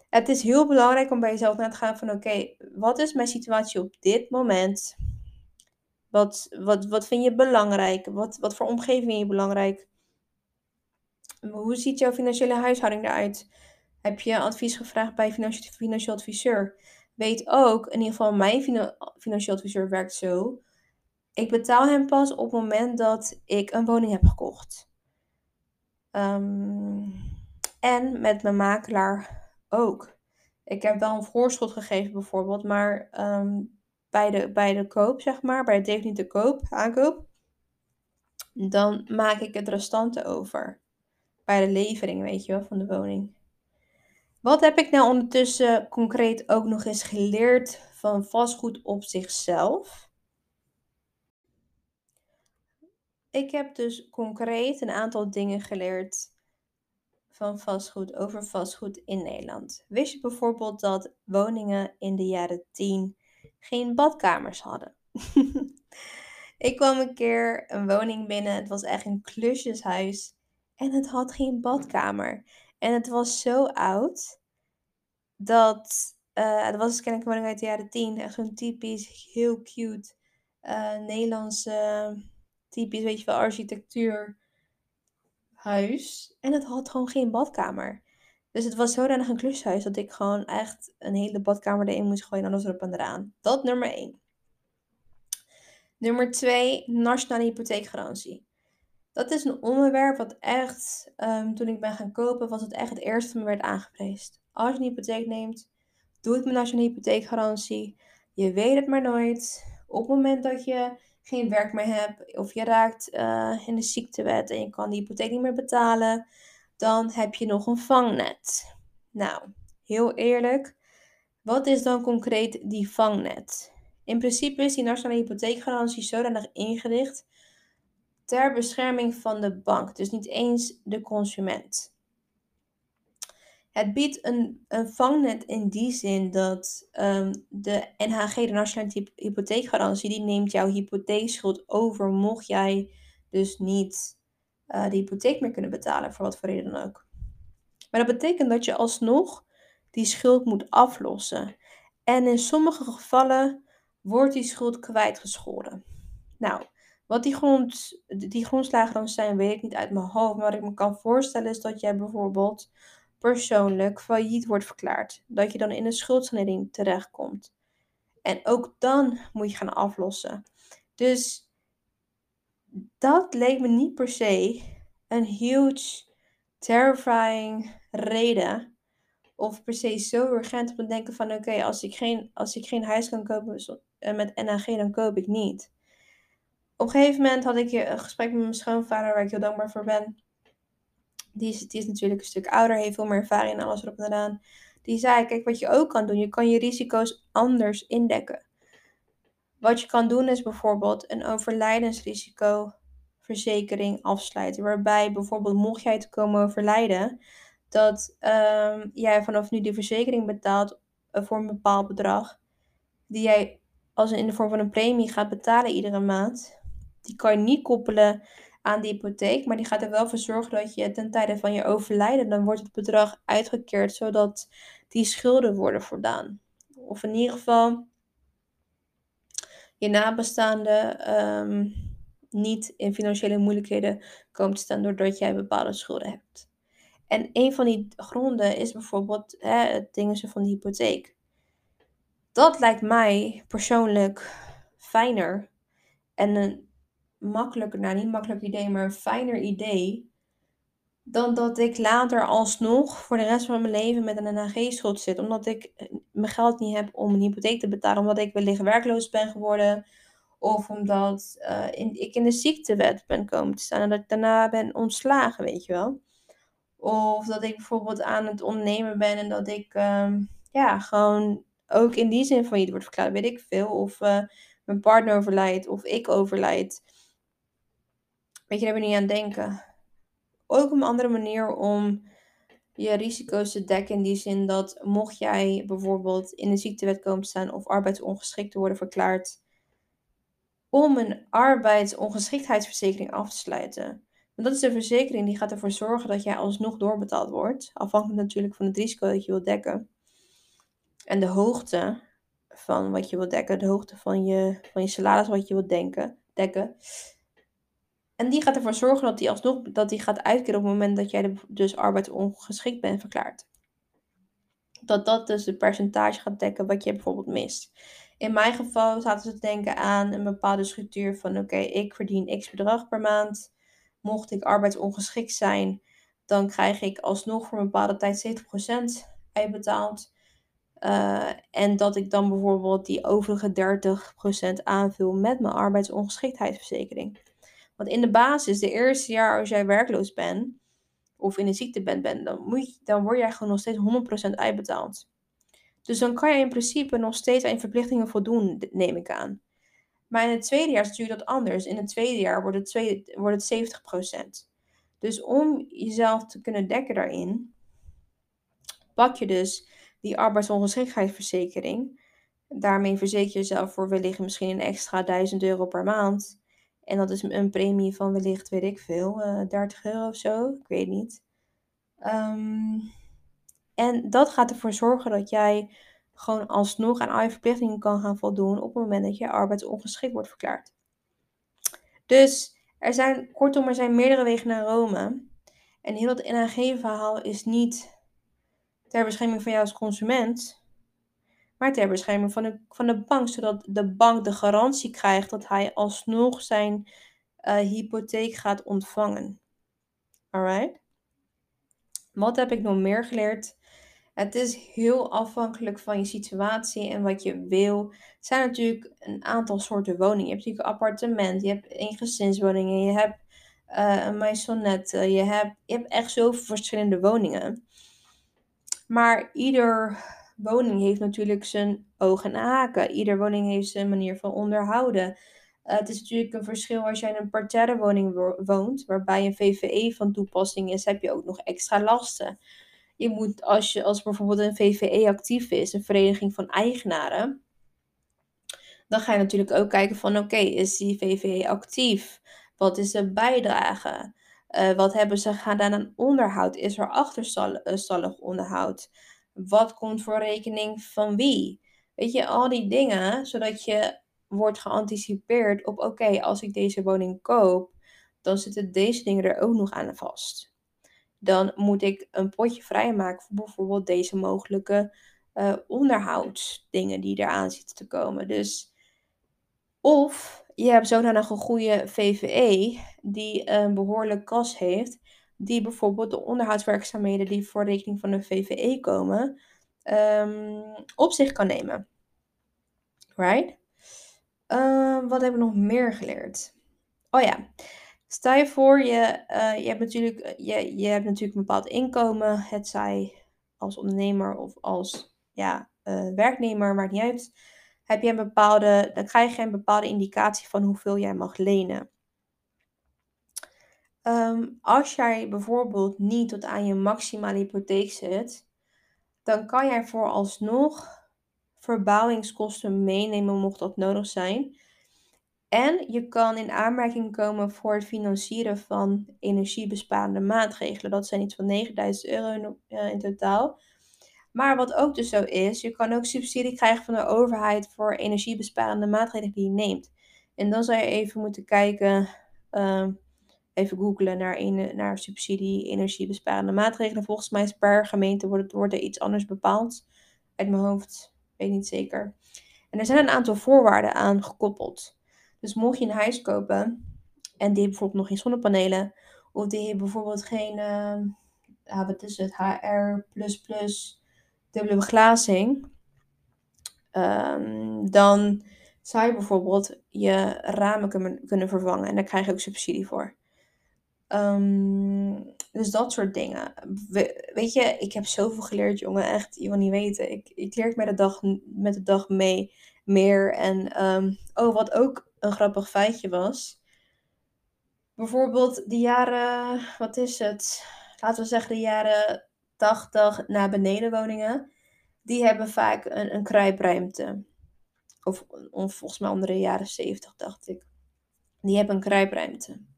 S1: het is heel belangrijk om bij jezelf na te gaan van oké, wat is mijn situatie op dit moment? Wat, wat, wat vind je belangrijk? Wat, wat voor omgeving vind je belangrijk? Hoe ziet jouw financiële huishouding eruit? Heb je advies gevraagd bij een financieel adviseur? weet ook, in ieder geval mijn financieel adviseur werkt zo. Ik betaal hem pas op het moment dat ik een woning heb gekocht. Ehm, en met mijn makelaar ook. Ik heb wel een voorschot gegeven bijvoorbeeld, maar ehm, bij, de, bij de koop, zeg maar, bij de definitieve koop, aankoop, dan maak ik het restante over. Bij de levering, weet je wel, van de woning. Wat heb ik nou ondertussen concreet ook nog eens geleerd van vastgoed op zichzelf? Ik heb dus concreet een aantal dingen geleerd van vastgoed over vastgoed in Nederland. Wist je bijvoorbeeld dat woningen in de jaren 10 geen badkamers hadden? ik kwam een keer een woning binnen. Het was echt een klusjeshuis. En het had geen badkamer. En het was zo oud dat. Uh, het was dus kennelijk een woning uit de jaren 10. Echt zo'n typisch, heel cute uh, Nederlandse, typisch, weet je wel, architectuur huis. En het had gewoon geen badkamer. Dus het was zodanig een klushuis dat ik gewoon echt een hele badkamer erin moest gooien. Anders erop en eraan. Dat nummer 1. Nummer 2, nationale hypotheekgarantie. Dat is een onderwerp wat echt, um, toen ik ben gaan kopen, was het echt het eerste dat me werd aangeprezen. Als je een hypotheek neemt, doe het met nationale hypotheekgarantie. Je weet het maar nooit. Op het moment dat je geen werk meer hebt of je raakt uh, in de ziektewet en je kan die hypotheek niet meer betalen, dan heb je nog een vangnet. Nou, heel eerlijk, wat is dan concreet die vangnet? In principe is die nationale hypotheekgarantie zodanig ingericht ter bescherming van de bank, dus niet eens de consument. Het biedt een, een vangnet in die zin dat um, de NHG, de Nationale Hypotheekgarantie, die neemt jouw hypotheekschuld over mocht jij dus niet uh, de hypotheek meer kunnen betalen, voor wat voor reden dan ook. Maar dat betekent dat je alsnog die schuld moet aflossen. En in sommige gevallen wordt die schuld kwijtgescholden. Nou, wat die, grond, die grondslagen dan zijn, weet ik niet uit mijn hoofd. Maar wat ik me kan voorstellen is dat jij bijvoorbeeld persoonlijk failliet wordt verklaard. Dat je dan in een schuldsanering terechtkomt. En ook dan moet je gaan aflossen. Dus dat leek me niet per se een huge, terrifying reden. Of per se zo urgent om te denken van oké, als ik geen als ik geen huis kan kopen eh, met NAG, dan koop ik niet. Op een gegeven moment had ik een gesprek met mijn schoonvader, waar ik heel dankbaar voor ben. Die is, die is natuurlijk een stuk ouder, heeft veel meer ervaring en alles erop en eraan. Die zei, kijk wat je ook kan doen. Je kan je risico's anders indekken. Wat je kan doen is bijvoorbeeld een overlijdensrisicoverzekering afsluiten. Waarbij bijvoorbeeld mocht jij te komen overlijden, dat um, jij vanaf nu die verzekering betaalt uh, voor een bepaald bedrag. Die jij als in de vorm van een premie gaat betalen iedere maand. Die kan je niet koppelen aan die hypotheek, maar die gaat er wel voor zorgen dat je ten tijde van je overlijden, dan wordt het bedrag uitgekeerd zodat die schulden worden voldaan. Of in ieder geval je nabestaanden um, niet in financiële moeilijkheden komen te staan doordat jij bepaalde schulden hebt. En een van die gronden is bijvoorbeeld hè, het dingen van de hypotheek. Dat lijkt mij persoonlijk fijner en een makkelijker, nou niet makkelijk idee, maar een fijner idee. Dan dat ik later alsnog voor de rest van mijn leven met een NHG-schuld zit. Omdat ik eh, mijn geld niet heb om een hypotheek te betalen. Omdat ik wellicht werkloos ben geworden. Of omdat uh, in, ik in de ziektewet ben komen te staan. En dat ik daarna ben ontslagen, weet je wel. Of dat ik bijvoorbeeld aan het ondernemen ben en dat ik uh, ja, gewoon ook in die zin van je wordt verklaard, weet ik veel. Of uh, mijn partner overlijdt of ik overlijd. Weet je, daar ben je niet aan denken. Ook een andere manier om je risico's te dekken. In die zin dat mocht jij bijvoorbeeld in een ziektewet komen staan of arbeidsongeschikt te worden verklaard. Om een arbeidsongeschiktheidsverzekering af te sluiten. Want dat is een verzekering die gaat ervoor zorgen dat jij alsnog doorbetaald wordt. Afhankelijk natuurlijk van het risico dat je wilt dekken. En de hoogte van wat je wilt dekken. De hoogte van je, van je salaris wat je wilt denken, dekken. En die gaat ervoor zorgen dat die alsnog dat die gaat uitkeren op het moment dat jij dus arbeidsongeschikt bent verklaard. dat dat dus het percentage gaat dekken wat je bijvoorbeeld mist. In mijn geval zaten ze te denken aan een bepaalde structuur van oké, ik verdien x bedrag per maand. Mocht ik arbeidsongeschikt zijn, dan krijg ik alsnog voor een bepaalde tijd 70% uitbetaald. Uh, en dat ik dan bijvoorbeeld die overige 30% aanvul met mijn arbeidsongeschiktheidsverzekering. Want in de basis, de eerste jaar als jij werkloos bent, of in een ziekte bent, dan, moet je, dan word jij gewoon nog steeds 100% uitbetaald. Dus dan kan je in principe nog steeds aan je verplichtingen voldoen, neem ik aan. Maar in het tweede jaar is natuurlijk dat anders. In het tweede jaar wordt het, wordt het 70%. Dus om jezelf te kunnen dekken daarin, pak je dus die arbeidsongeschiktheidsverzekering. Daarmee verzeker je jezelf voor wellicht misschien een extra 1000 euro per maand. En dat is een premie van wellicht, weet ik veel, uh, eh, 30 euro of zo. Ik weet niet. Um, en dat gaat ervoor zorgen dat jij gewoon alsnog aan al je verplichtingen kan gaan voldoen op het moment dat je arbeidsongeschikt wordt verklaard. Dus er zijn, kortom, er zijn meerdere wegen naar Rome. En heel dat NHG-verhaal is niet ter bescherming van jou als consument, maar ter bescherming van de, van de bank, zodat de bank de garantie krijgt dat hij alsnog zijn uh, hypotheek gaat ontvangen. Alright? Wat heb ik nog meer geleerd? Het is heel afhankelijk van je situatie en wat je wil. Er zijn natuurlijk een aantal soorten woningen. Je hebt natuurlijk een appartement, je hebt eengezinswoningen, je hebt uh, een maisonnette, je hebt, je hebt echt zoveel verschillende woningen. Maar ieder woning heeft natuurlijk zijn ogen en haken. Ieder woning heeft zijn manier van onderhouden. Uh, het is natuurlijk een verschil als jij in een parterre woning woont, waarbij een VVE van toepassing is, heb je ook nog extra lasten. Je moet, als, je, als bijvoorbeeld een VVE actief is, een vereniging van eigenaren, dan ga je natuurlijk ook kijken van oké, is die VVE actief? Wat is de bijdrage? Uh, wat hebben ze gedaan aan onderhoud? Is er achterstallig onderhoud? Wat komt voor rekening van wie? Weet je, al die dingen, zodat je wordt geanticipeerd op oké, als ik deze woning koop, dan zitten deze dingen er ook nog aan vast dan moet ik een potje vrijmaken voor bijvoorbeeld deze mogelijke uh, onderhoudsdingen die eraan zitten te komen. Dus of je hebt zodanig een goede VVE die een behoorlijk kas heeft, die bijvoorbeeld de onderhoudswerkzaamheden die voor rekening van een VVE komen, um, op zich kan nemen. Right? Uh, wat hebben we nog meer geleerd? Oh ja, Stel je voor, je, uh, je, hebt natuurlijk, eh, je, je hebt natuurlijk een bepaald inkomen, het zij als ondernemer of als ja, uh, werknemer, maakt niet uit. Heb je een bepaalde, dan krijg je een bepaalde indicatie van hoeveel jij mag lenen. Um, als jij bijvoorbeeld niet tot aan je maximale hypotheek zit, dan kan jij vooralsnog verbouwingskosten meenemen mocht dat nodig zijn. En je kan in aanmerking komen voor het financieren van energiebesparende maatregelen. Dat zijn iets van 9000 euro in, in totaal. Maar wat ook dus zo is, je kan ook subsidie krijgen van de overheid voor energiebesparende maatregelen die je neemt. En dan zou je even moeten kijken, uh, even googlen naar, een, naar subsidie energiebesparende maatregelen. Volgens mij is per gemeente wordt, wordt er iets anders bepaald. Uit mijn hoofd, weet niet zeker. En er zijn een aantal voorwaarden aan gekoppeld. Dus mocht je een huis kopen en die heeft bijvoorbeeld nog geen zonnepanelen, of die heeft bijvoorbeeld geen, uh, wat is het, HR++, dubbele beglazing, um, dan zou je bijvoorbeeld je ramen kunnen, kunnen vervangen en daar krijg je ook subsidie voor. Um, dus dat soort dingen. weet je, ik heb zoveel geleerd, jongen. Echt, je wil niet weten. Ik, ik leer met de dag, met de dag mee meer. En um, oh, wat ook een grappig feitje was. Bijvoorbeeld de jaren, wat is het? Laten we zeggen de jaren 80 naar benedenwoningen. Die hebben vaak een, een kruipruimte. Of, of volgens mij onder de jaren 70 dacht ik. Die hebben een kruipruimte.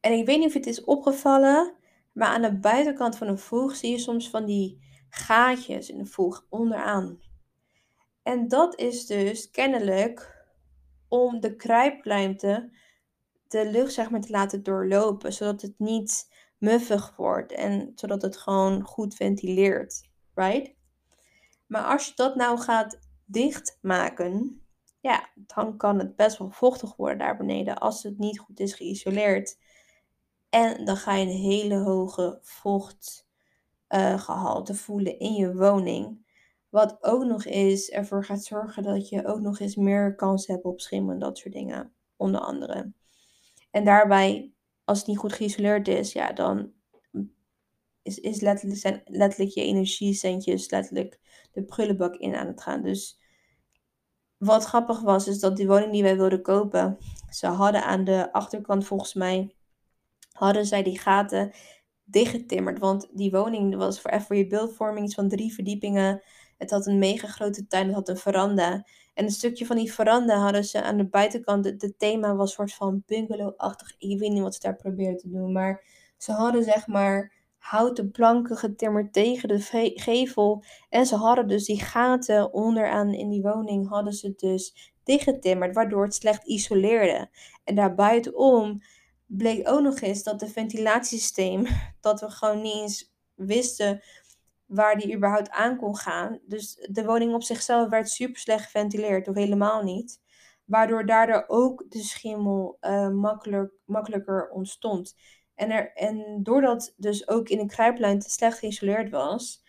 S1: En ik weet niet of het is opgevallen, maar aan de buitenkant van een voeg zie je soms van die gaatjes in de voeg onderaan. En dat is dus kennelijk om de kruipruimte de lucht zeg maar te laten doorlopen, zodat het niet muffig wordt en zodat het gewoon goed ventileert, right? Maar als je dat nou gaat dichtmaken, ja, dan kan het best wel vochtig worden daar beneden als het niet goed is geïsoleerd. En dan ga je een hele hoge vochtgehalte uh, voelen in je woning. Wat ook nog eens ervoor gaat zorgen dat je ook nog eens meer kans hebt op schimmen en dat soort dingen. Onder andere. En daarbij, als het niet goed geïsoleerd is, ja, dan is, is letterlijk, zijn letterlijk je energiecentjes letterlijk de prullenbak in aan het gaan. Dus wat grappig was, is dat die woning die wij wilden kopen, ze hadden aan de achterkant volgens mij, hadden zij die gaten dichtgetimmerd. Want die woning was voor, je beeldvorming iets van drie verdiepingen. Het had een mega grote tuin, het had een veranda. En een stukje van die veranda hadden ze aan de buitenkant, het thema was een soort van bungalow-achtig. Ik weet niet wat ze daar probeerden te doen, maar ze hadden zeg maar houten planken getimmerd tegen de gevel. En ze hadden dus die gaten onderaan in die woning hadden ze dus dichtgetimmerd, waardoor het slecht isoleerde. En daarbuitenom bleek ook nog eens dat de ventilatiesysteem, dat we gewoon niet eens wisten waar die überhaupt aan kon gaan. Dus de woning op zichzelf werd super slecht geventileerd, of helemaal niet. Waardoor daardoor ook de schimmel uh, makkelijk, makkelijker ontstond. En, er, en doordat dus ook in de kruiplijn te slecht geïsoleerd was,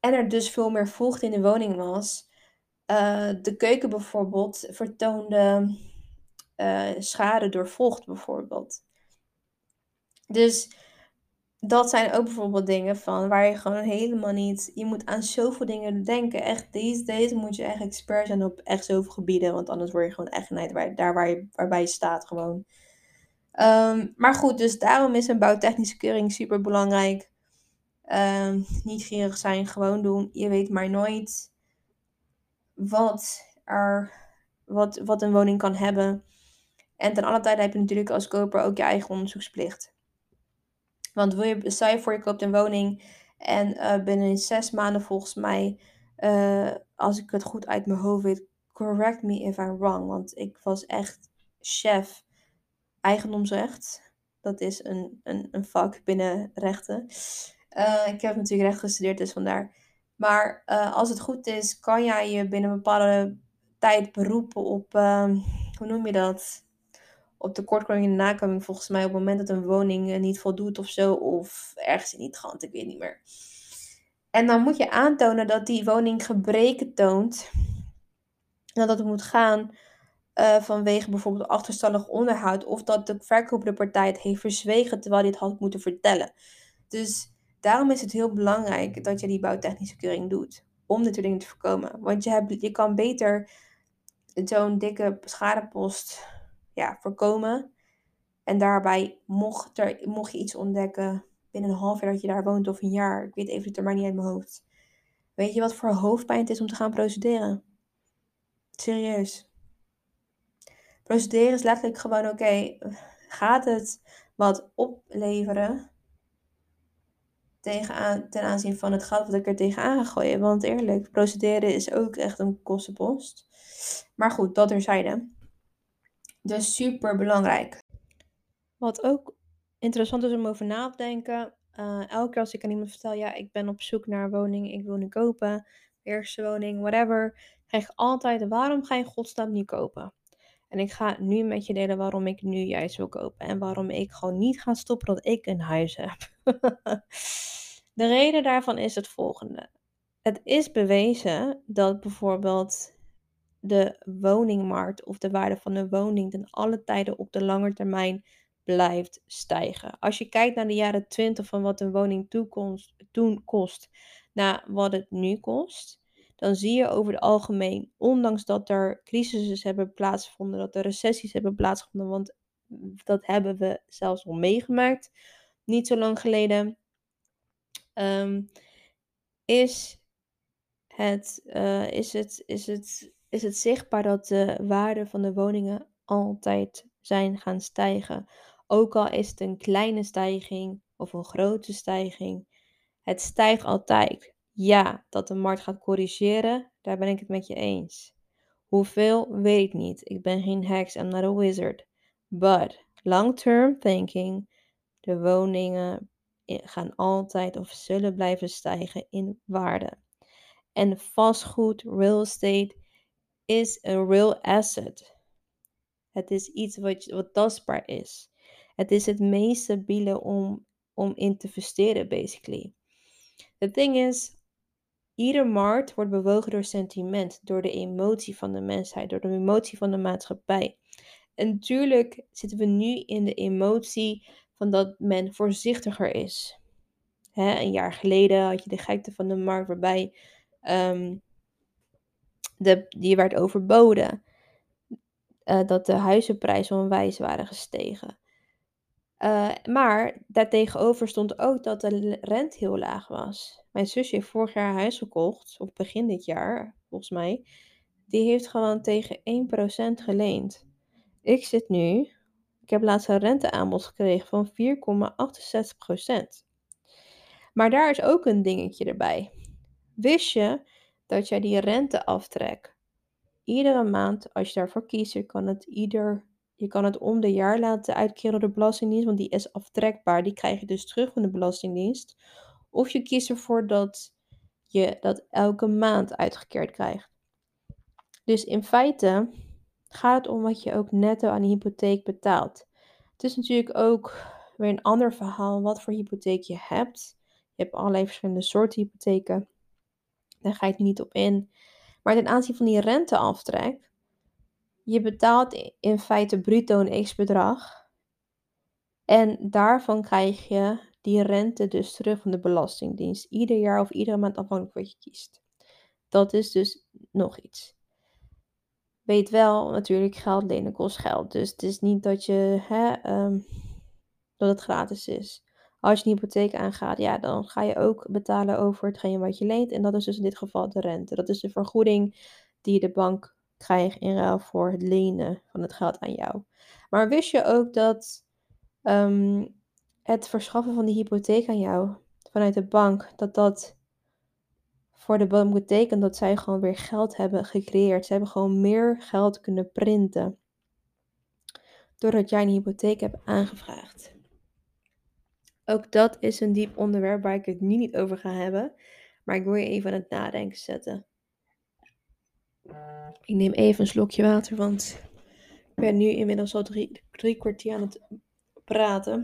S1: en er dus veel meer vocht in de woning was, uh, de keuken bijvoorbeeld vertoonde uh, schade door vocht bijvoorbeeld. Dus dat zijn ook bijvoorbeeld dingen van waar je gewoon helemaal niet. Je moet aan zoveel dingen denken. Echt, deze, deze moet je echt expert zijn op echt zoveel gebieden. Want anders word je gewoon echt daar waar je, waarbij je staat gewoon. Um, maar goed, dus daarom is een bouwtechnische keuring super belangrijk. Um, niet gierig zijn, gewoon doen. Je weet maar nooit wat, er, wat, wat een woning kan hebben. En ten alle tijde heb je natuurlijk als koper ook je eigen onderzoeksplicht. Want wil je, stel je voor je koopt een woning en uh, binnen zes maanden volgens mij, uh, als ik het goed uit mijn hoofd weet, correct me if I'm wrong. Want ik was echt chef eigendomsrecht. Dat is een, een, een vak binnen rechten. Uh, ik heb natuurlijk recht gestudeerd, dus vandaar. Maar als het goed is, kan jij je binnen een bepaalde tijd beroepen op, ehm, hoe noem je dat? Op de kortkoming en de nakoming volgens mij op het moment dat een woning eh, niet voldoet of zo, of ergens in trant, ik weet niet meer. En dan moet je aantonen dat die woning gebreken toont. En dat het moet gaan uh, vanwege bijvoorbeeld achterstallig onderhoud. Of dat de verkopende partij het heeft verzwegen terwijl hij het had moeten vertellen. Dus daarom is het heel belangrijk dat je die bouwtechnische keuring doet. Om dit soort dingen te voorkomen. Want je, hebt, je kan beter zo'n dikke schadepost ja, voorkomen. En daarbij, mocht, er, mocht je iets ontdekken binnen een half jaar dat je daar woont of een jaar, ik weet even het er maar niet uit mijn hoofd. Weet je wat voor hoofdpijn het is om te gaan procederen? Serieus. Procederen is letterlijk gewoon oké, gaat het wat opleveren tegenaan, ten aanzien van het geld wat ik er tegenaan ga gooien? Want eerlijk, procederen is ook echt een kostenpost. Maar goed, dat terzijde. Dus super belangrijk. Wat ook interessant is om over na te denken. Uh, elke keer als ik aan iemand vertel, ja, ik ben op zoek naar een woning, ik wil nu kopen, eerste woning, whatever, krijg ik altijd, waarom ga je godsnaam niet kopen? En ik ga nu met je delen waarom ik nu juist wil kopen en waarom ik gewoon niet ga stoppen dat ik een huis heb. De reden daarvan is het volgende. Het is bewezen dat bijvoorbeeld de woningmarkt of de waarde van de woning ten alle tijden op de lange termijn blijft stijgen. Als je kijkt naar de jaren 20 van wat een woning toekomst, toen kost naar wat het nu kost, dan zie je over het algemeen, ondanks dat er crisissen hebben plaatsgevonden, dat er recessies hebben plaatsgevonden, want dat hebben we zelfs al meegemaakt, niet zo lang geleden, um, is het, is het, is het is het zichtbaar dat de waarde van de woningen altijd zijn gaan stijgen. Ook al is het een kleine stijging of een grote stijging, het stijgt altijd. Ja, dat de markt gaat corrigeren, daar ben ik het met je eens. Hoeveel, weet ik niet. Ik ben geen heks, I'm not a wizard. But, long-term thinking, de woningen gaan altijd of zullen blijven stijgen in waarde. En vastgoed, real estate, is een real asset. Het is iets wat, wat tastbaar is. Het is het meest stabiele om, om in te investeren, basically. The thing is, ieder markt wordt bewogen door sentiment, door de emotie van de mensheid, door de emotie van de maatschappij. En natuurlijk zitten we nu in de emotie van dat men voorzichtiger is. Hè, een jaar geleden had je de gekte van de markt waarbij um, de, die werd overboden. Uh, dat de huizenprijzen onwijs waren gestegen. Uh, maar daartegenover stond ook dat de rente heel laag was. Mijn zusje heeft vorig jaar huis gekocht, of begin dit jaar, volgens mij. Die heeft gewoon tegen 1% geleend. Ik zit nu, ik heb laatst een renteaanbod gekregen van 4,68%. Maar daar is ook een dingetje erbij. Wist je dat jij die renteaftrek iedere maand, als je daarvoor kiest, je kan het ieder, je kan het om de jaar laten uitkeren door de Belastingdienst, want die is aftrekbaar. Die krijg je dus terug van de Belastingdienst. Of je kiest ervoor dat je dat elke maand uitgekeerd krijgt. Dus in feite gaat het om wat je ook netto aan de hypotheek betaalt. Het is natuurlijk ook weer een ander verhaal wat voor hypotheek je hebt. Je hebt allerlei verschillende soorten hypotheken. Daar ga ik niet op in. Maar ten aanzien van die renteaftrek, je betaalt in feite bruto een x-bedrag. En daarvan krijg je die rente dus terug van de Belastingdienst. Ieder jaar of iedere maand afhankelijk wat je kiest. Dat is dus nog iets. Weet wel, natuurlijk, geld lenen kost geld. Dus het is niet dat, je, hè, um, dat het gratis is. Als je een hypotheek aangaat, ja, dan ga je ook betalen over hetgeen wat je leent. En dat is dus in dit geval de rente. Dat is de vergoeding die de bank krijgt in ruil voor het lenen van het geld aan jou. Maar wist je ook dat um, het verschaffen van die hypotheek aan jou vanuit de bank, dat dat voor de bank betekent dat zij gewoon weer geld hebben gecreëerd. Ze hebben gewoon meer geld kunnen printen. Doordat jij een hypotheek hebt aangevraagd. Ook dat is een diep onderwerp waar ik het nu niet over ga hebben. Maar ik wil je even aan het nadenken zetten. Ik neem even een slokje water, want ik ben nu inmiddels al drie, drie kwartier aan het praten.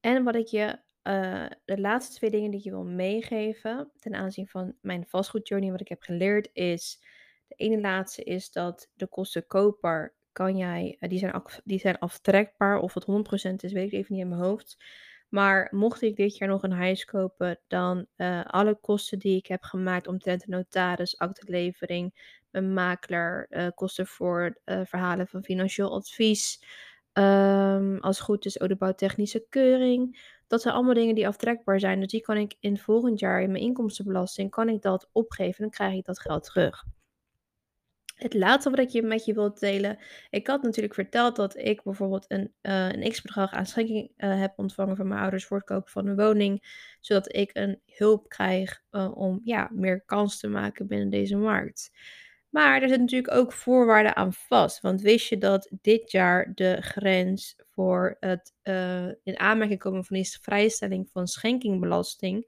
S1: En wat ik je, uh, de laatste twee dingen die je wil meegeven ten aanzien van mijn vastgoedjourney, wat ik heb geleerd, is. De ene laatste is dat de kosten koper kan jij, uh, die, zijn die zijn aftrekbaar. Of het 100% is, weet ik even niet in mijn hoofd. Maar mocht ik dit jaar nog een huis kopen, dan uh, alle kosten die ik heb gemaakt omtrent de notaris, actelevering, mijn makelaar, uh, kosten voor uh, verhalen van financieel advies, um, als het goed is ook de bouwtechnische keuring. Dat zijn allemaal dingen die aftrekbaar zijn. Dus die kan ik in volgend jaar in mijn inkomstenbelasting, kan ik dat opgeven en dan krijg ik dat geld terug. Het laatste wat ik je met je wil delen. Ik had natuurlijk verteld dat ik bijvoorbeeld een, uh, een x-bedrag aan schenking uh, heb ontvangen van mijn ouders voor het kopen van een woning. Zodat ik een hulp krijg uh, om ja, meer kans te maken binnen deze markt. Maar er zitten natuurlijk ook voorwaarden aan vast. Want wist je dat dit jaar de grens voor het in aanmerking komen van deze vrijstelling van schenkingbelasting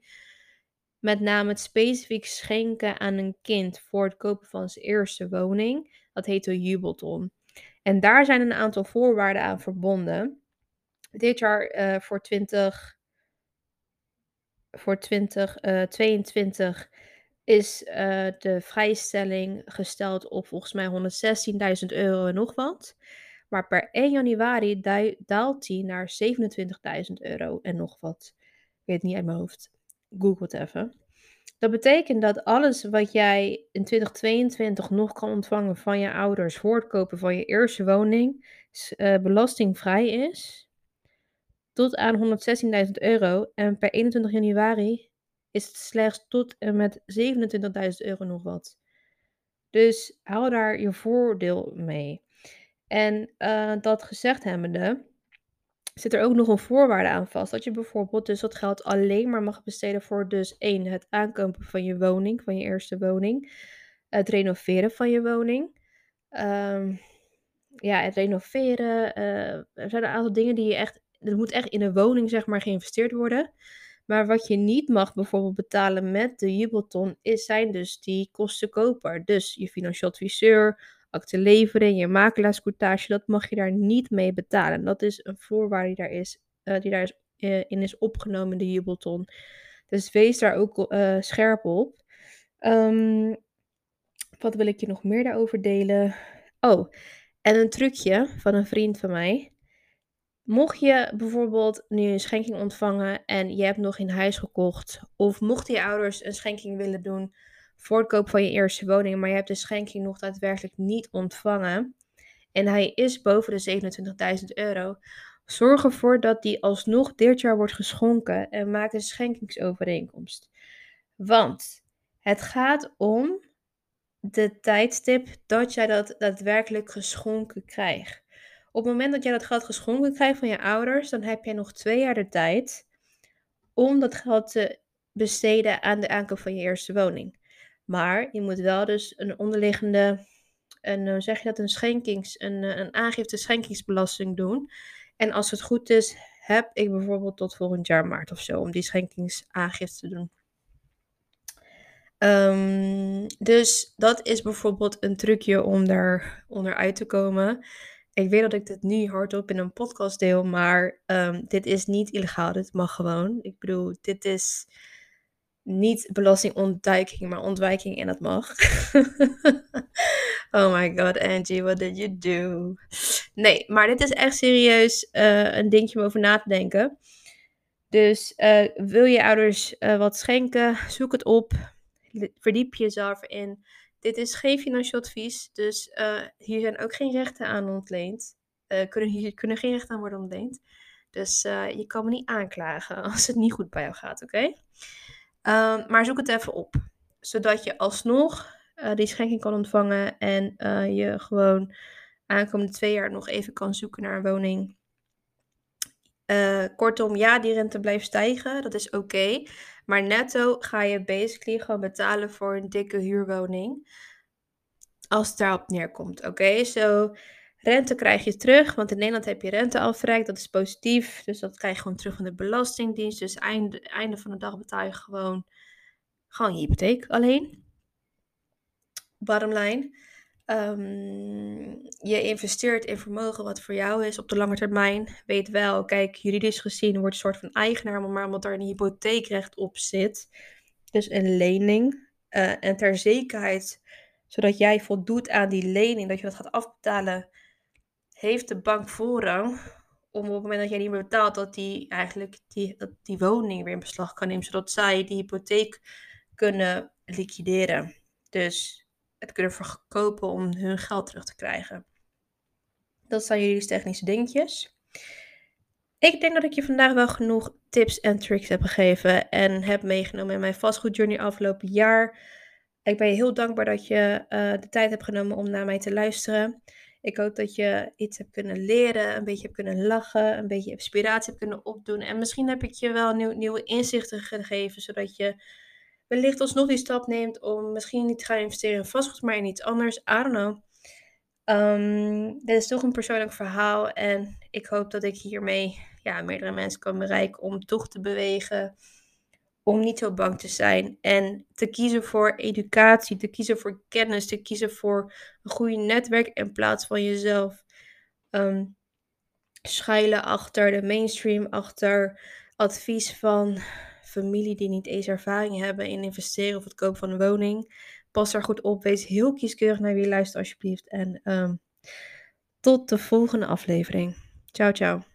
S1: met name het specifiek schenken aan een kind voor het kopen van zijn eerste woning. Dat heet de jubelton. En daar zijn een aantal voorwaarden aan verbonden. Dit jaar uh, voor 20, voor 2022 uh, is uh, de vrijstelling gesteld op volgens mij 116.000 euro en nog wat. Maar per 1 januari daalt die naar 27.000 euro en nog wat. Ik weet het niet uit mijn hoofd. Google het even. Dat betekent dat alles wat jij in 2022 nog kan ontvangen van je ouders voor het kopen van je eerste woning uh, belastingvrij is. Tot aan 116.000 euro. En per 21 januari is het slechts tot en met 27.000 euro nog wat. Dus hou daar je voordeel mee. En uh, dat gezegd hebbende, zit er ook nog een voorwaarde aan vast. Dat je bijvoorbeeld dus dat geld alleen maar mag besteden voor dus één, het aankopen van je woning, van je eerste woning. Het renoveren van je woning. Um, ja, het renoveren. Uh, er zijn een aantal dingen die je echt. Er moet echt in een woning, zeg maar, geïnvesteerd worden. Maar wat je niet mag bijvoorbeeld betalen met de jubelton, is, zijn dus die kosten koper. Dus je financieel adviseur, acte levering, je makelaarscourtage, dat mag je daar niet mee betalen. Dat is een voorwaarde die daar is, uh, die daar is, uh, in is opgenomen in de jubelton. Dus wees daar ook uh, scherp op. Um, wat wil ik je nog meer daarover delen? Oh, en een trucje van een vriend van mij. Mocht je bijvoorbeeld nu een schenking ontvangen en je hebt nog in huis gekocht, of mochten je ouders een schenking willen doen voor het koop van je eerste woning, maar je hebt de schenking nog daadwerkelijk niet ontvangen en hij is boven de 27.000 euro, zorg ervoor dat die alsnog dit jaar wordt geschonken en maak een schenkingsovereenkomst. Want het gaat om de tijdstip dat jij dat daadwerkelijk geschonken krijgt. Op het moment dat jij dat geld geschonken krijgt van je ouders, dan heb je nog twee jaar de tijd om dat geld te besteden aan de aankoop van je eerste woning. Maar je moet wel dus een onderliggende, een, hoe zeg je dat, een schenkings, een, eh, een aangifte schenkingsbelasting doen. En als het goed is, heb ik bijvoorbeeld tot volgend jaar maart of zo om die schenkingsaangifte te doen. Um, dus dat is bijvoorbeeld een trucje om daar onderuit te komen. Ik weet dat ik dit nu hardop in een podcast deel, maar um, dit is niet illegaal. Dit mag gewoon. Ik bedoel, dit is niet belastingontduiking, maar ontwijking en dat mag. oh my god, Angie, what did you do? Nee, maar dit is echt serieus uh, een dingje om over na te denken. Dus uh, wil je ouders uh, wat schenken, zoek het op. Verdiep jezelf in. Dit is geen financieel advies, dus hier zijn ook geen rechten aan ontleend. Kunnen, hier kunnen geen rechten aan worden ontleend. Dus je kan me niet aanklagen als het niet goed bij jou gaat, oké? Uh, maar zoek het even op, zodat je alsnog die schenking kan ontvangen en je gewoon aankomende twee jaar nog even kan zoeken naar een woning. kortom, ja, die rente blijft stijgen, dat is oké. Maar netto ga je basically gewoon betalen voor een dikke huurwoning. Als het daarop neerkomt. Oké, zo rente krijg je terug. Want in Nederland heb je renteaftrek. Dat is positief. Dus dat krijg je gewoon terug van de Belastingdienst. Dus einde, einde van de dag betaal je gewoon, gewoon je hypotheek alleen. Bottom line. Um, je investeert in vermogen wat voor jou is op de lange termijn. Weet wel, kijk, juridisch gezien wordt een soort van eigenaar, maar omdat daar een hypotheekrecht op zit. Dus een lening. Uh, en ter zekerheid, zodat jij voldoet aan die lening, dat je dat gaat afbetalen, heeft de bank voorrang om op het moment dat jij niet meer betaalt, dat die eigenlijk die, die woning weer in beslag kan nemen, zodat zij die hypotheek kunnen liquideren. Dus het kunnen verkopen om hun geld terug te krijgen. Dat zijn jullie technische dingetjes. Ik denk dat ik je vandaag wel genoeg tips en tricks heb gegeven en heb meegenomen in mijn vastgoedjourney afgelopen jaar. Ik ben je heel dankbaar dat je uh, de tijd hebt genomen om naar mij te luisteren. Ik hoop dat je iets hebt kunnen leren, een beetje hebt kunnen lachen, een beetje inspiratie hebt kunnen opdoen. En misschien heb ik je wel nieuw, nieuwe inzichten gegeven, zodat je wellicht alsnog die stap neemt om misschien niet te gaan investeren in vastgoed, maar in iets anders. I don't know. Um, dit is toch een persoonlijk verhaal en ik hoop dat ik hiermee ja, meerdere mensen kan bereiken om toch te bewegen, om niet zo bang te zijn en te kiezen voor educatie, te kiezen voor kennis, te kiezen voor een goede netwerk in plaats van jezelf um, schuilen achter de mainstream, achter advies van familie die niet eens ervaring hebben in investeren of het kopen van een woning. Pas daar goed op. Wees heel kieskeurig naar wie je luistert alsjeblieft. En um, tot de volgende aflevering. Ciao, ciao.